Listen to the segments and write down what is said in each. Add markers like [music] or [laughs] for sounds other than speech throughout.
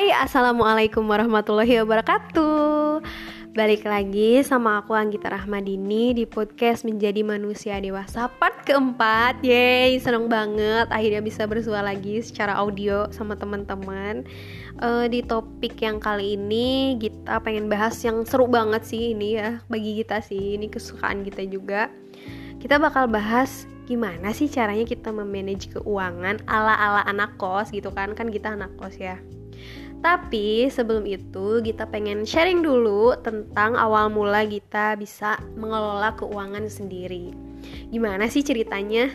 Hai, Assalamualaikum warahmatullahi wabarakatuh. Balik lagi sama aku Anggita Rahmadini di podcast Menjadi Manusia Dewasa part keempat. Yeay, seneng banget. Akhirnya bisa bersua lagi secara audio sama teman-teman. Uh, Di topik yang kali ini kita pengen bahas yang seru banget sih ini ya Bagi kita sih, ini kesukaan kita juga. Kita bakal bahas gimana sih caranya kita memanage keuangan ala-ala anak kos gitu kan? Kan kita anak kos ya tapi sebelum itu kita pengen sharing dulu tentang awal mula kita bisa mengelola keuangan sendiri. Gimana sih ceritanya?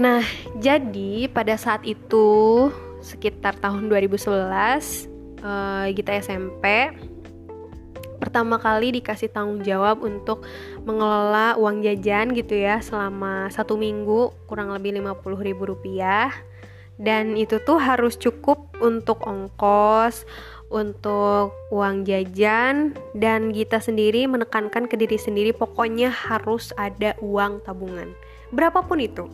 Nah, jadi pada saat itu sekitar tahun 2011 uh, SMP pertama kali dikasih tanggung jawab untuk mengelola uang jajan gitu ya selama satu minggu kurang lebih 50 ribu rupiah dan itu tuh harus cukup untuk ongkos, untuk uang jajan dan kita sendiri menekankan ke diri sendiri pokoknya harus ada uang tabungan. Berapapun itu.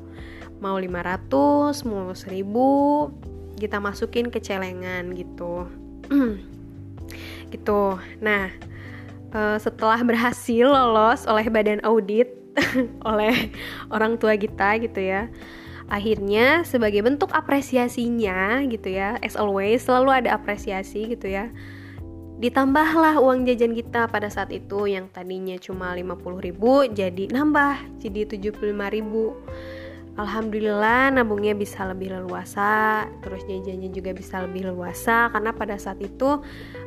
Mau 500, mau 1000, kita masukin ke celengan gitu. [clears throat] gitu. Nah, eh, setelah berhasil lolos oleh badan audit [laughs] oleh orang tua kita gitu ya akhirnya sebagai bentuk apresiasinya gitu ya as always selalu ada apresiasi gitu ya. Ditambahlah uang jajan kita pada saat itu yang tadinya cuma 50 ribu jadi nambah jadi 75 ribu. Alhamdulillah nabungnya bisa lebih leluasa terus jajannya juga bisa lebih leluasa karena pada saat itu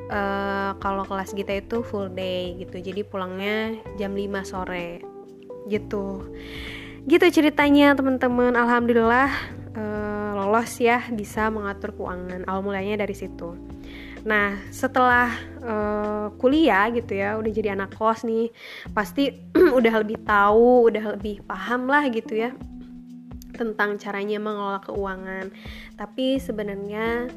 uh, kalau kelas kita itu full day gitu. Jadi pulangnya jam 5 sore gitu gitu ceritanya teman-teman. Alhamdulillah uh, lolos ya bisa mengatur keuangan. Awal mulanya dari situ. Nah setelah uh, kuliah gitu ya udah jadi anak kos nih pasti [clears throat] udah lebih tahu udah lebih paham lah gitu ya tentang caranya mengelola keuangan. Tapi sebenarnya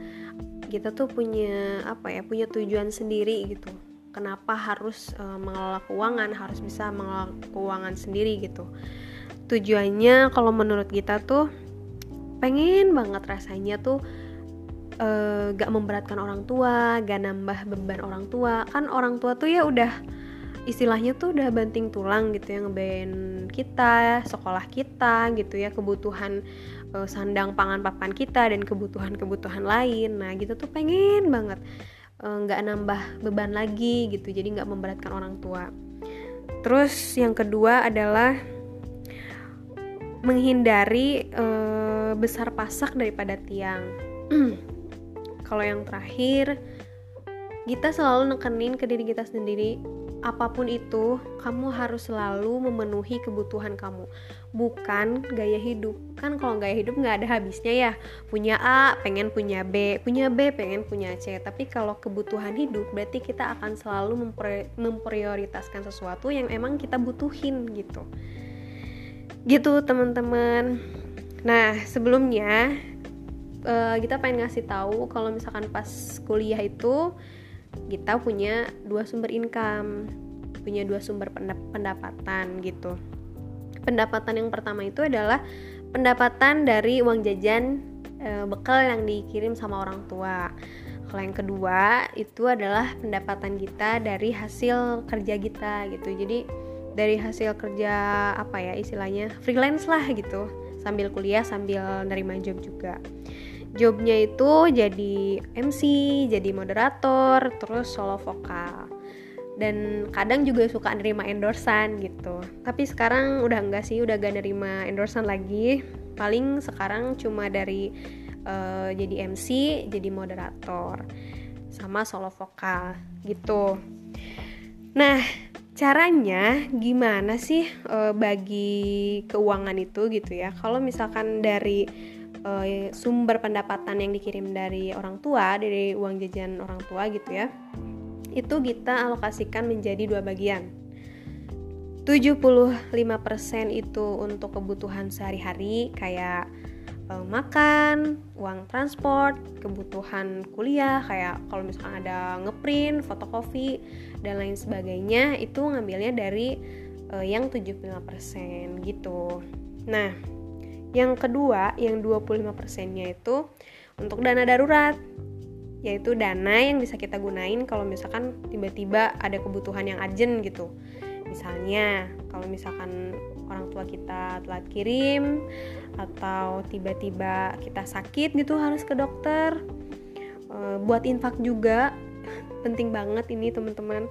kita tuh punya apa ya punya tujuan sendiri gitu. Kenapa harus uh, mengelola keuangan harus bisa mengelola keuangan sendiri gitu tujuannya kalau menurut kita tuh pengen banget rasanya tuh uh, gak memberatkan orang tua, gak nambah beban orang tua. Kan orang tua tuh ya udah istilahnya tuh udah banting tulang gitu ya ngebayain kita, sekolah kita gitu ya, kebutuhan uh, sandang pangan papan kita dan kebutuhan-kebutuhan lain. Nah gitu tuh pengen banget nggak uh, nambah beban lagi gitu, jadi nggak memberatkan orang tua. Terus yang kedua adalah menghindari uh, besar pasak daripada tiang. Kalau yang terakhir, kita selalu nekenin ke diri kita sendiri, apa pun itu, kamu harus selalu memenuhi kebutuhan kamu, bukan gaya hidup. Kan kalau gaya hidup nggak ada habisnya ya. Punya A, pengen punya B, punya B, pengen punya C. Tapi kalau kebutuhan hidup, berarti kita akan selalu memprioritaskan sesuatu yang emang kita butuhin gitu gitu teman-teman. Nah sebelumnya uh, kita pengen ngasih tahu kalau misalkan pas kuliah itu kita punya dua sumber income punya dua sumber pendapatan gitu. Pendapatan yang pertama itu adalah pendapatan dari uang jajan e, bekal yang dikirim sama orang tua. Kalau yang kedua itu adalah pendapatan kita dari hasil kerja kita gitu. Jadi dari hasil kerja apa ya istilahnya freelance lah gitu. Sambil kuliah sambil nerima job juga. Jobnya itu jadi MC jadi moderator terus solo vokal. Dan kadang juga suka nerima endorsan gitu. Tapi sekarang udah enggak sih udah gak nerima endorsan lagi. Paling sekarang cuma dari uh, jadi MC jadi moderator sama solo vokal gitu. Nah caranya gimana sih e, bagi keuangan itu gitu ya? Kalau misalkan dari e, sumber pendapatan yang dikirim dari orang tua dari uang jajan orang tua gitu ya itu kita alokasikan menjadi dua bagian. 75% itu untuk kebutuhan sehari-hari kayak makan, uang transport, kebutuhan kuliah kayak kalau misalkan ada ngeprint, fotokopi dan lain sebagainya itu ngambilnya dari uh, yang 75% gitu. Nah, yang kedua yang 25%-nya itu untuk dana darurat. yaitu dana yang bisa kita gunain kalau misalkan tiba-tiba ada kebutuhan yang urgent gitu misalnya kalau misalkan orang tua kita telat kirim atau tiba-tiba kita sakit gitu harus ke dokter. E, buat infak juga [laughs] penting banget ini teman-teman.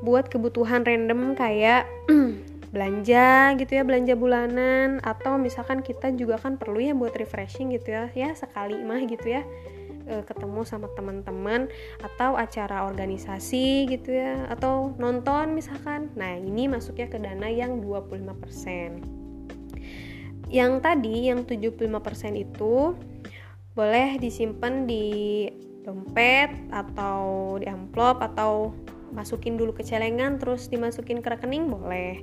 Buat kebutuhan random kayak [clears throat] belanja gitu ya belanja bulanan atau misalkan kita juga kan perlu ya buat refreshing gitu ya ya sekali mah gitu ya e, ketemu sama teman-teman atau acara organisasi gitu ya atau nonton misalkan. Nah ini masuknya ke dana yang 25% yang tadi yang 75% itu boleh disimpan di dompet atau di amplop atau masukin dulu ke celengan terus dimasukin ke rekening boleh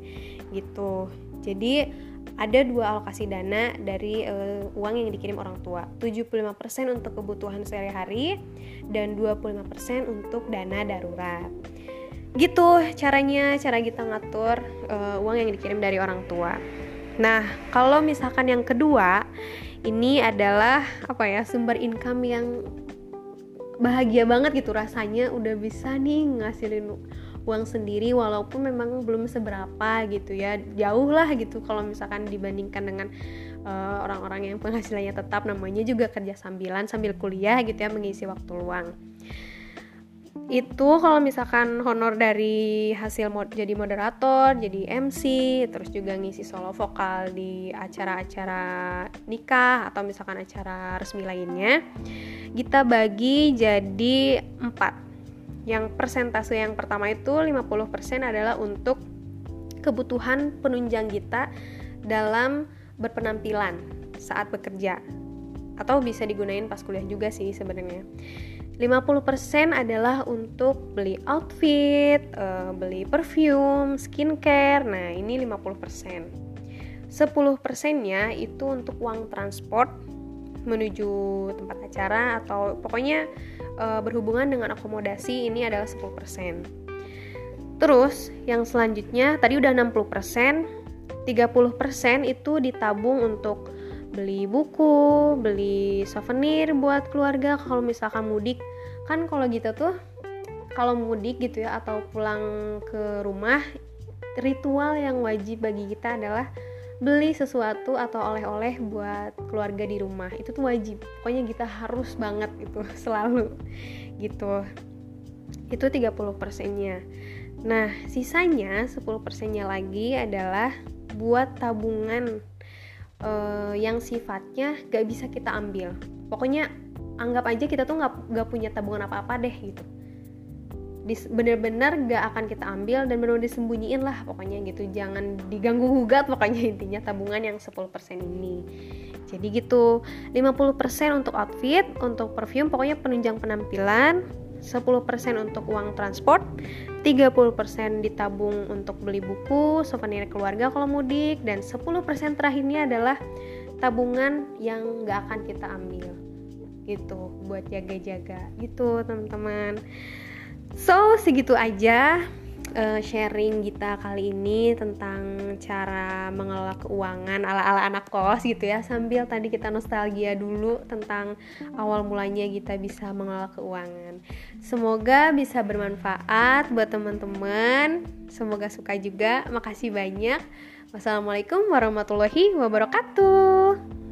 gitu. Jadi ada dua alokasi dana dari uh, uang yang dikirim orang tua. 75% untuk kebutuhan sehari-hari dan 25% untuk dana darurat. Gitu caranya cara kita ngatur uh, uang yang dikirim dari orang tua. Nah kalau misalkan yang kedua ini adalah apa ya sumber income yang bahagia banget gitu rasanya. Udah bisa nih ngasilin uang sendiri walaupun memang belum seberapa gitu ya jauh lah gitu kalau misalkan dibandingkan dengan eh, orang-orang uh, yang penghasilannya tetap namanya juga kerja sambilan sambil kuliah gitu ya mengisi waktu luang itu kalau misalkan honor dari hasil mod jadi moderator, jadi MC, terus juga ngisi solo vokal di acara-acara nikah atau misalkan acara resmi lainnya, kita bagi jadi empat. Yang persentase yang pertama itu 50% adalah untuk kebutuhan penunjang kita dalam berpenampilan saat bekerja atau bisa digunain pas kuliah juga sih sebenarnya 50% adalah untuk beli outfit, uh, beli perfume, skincare. Nah, ini 50%. 10%-nya itu untuk uang transport menuju tempat acara atau pokoknya uh, berhubungan dengan akomodasi ini adalah 10%. Terus, yang selanjutnya tadi udah 60%, 30% itu ditabung untuk beli buku, beli souvenir buat keluarga kalau misalkan mudik. Kan kalau gitu tuh kalau mudik gitu ya atau pulang ke rumah ritual yang wajib bagi kita adalah beli sesuatu atau oleh-oleh buat keluarga di rumah. Itu tuh wajib. Pokoknya kita harus banget itu [laughs] selalu gitu. Itu 30 persennya. Nah, sisanya 10 persennya lagi adalah buat tabungan uh, yang sifatnya gak bisa kita ambil pokoknya anggap aja kita tuh nggak nggak punya tabungan apa-apa deh gitu bener-bener gak akan kita ambil dan bener-bener disembunyiin lah pokoknya gitu. Jangan diganggu gugat pokoknya intinya tabungan yang 10% ini. Jadi gitu 50% untuk outfit untuk perfume pokoknya penunjang penampilan 10% untuk uang transport 30% ditabung untuk beli buku, souvenir keluarga kalau mudik, dan 10% terakhirnya adalah tabungan yang gak akan kita ambil. Gitu buat jaga-jaga. Gitu teman-teman so segitu aja uh, sharing kita kali ini tentang cara mengelola keuangan ala-ala anak kos gitu ya. Sambil tadi kita nostalgia dulu tentang awal mulanya kita bisa mengelola keuangan. Semoga bisa bermanfaat buat teman-teman. Semoga suka juga. Makasih banyak. Wassalamualaikum warahmatullahi wabarakatuh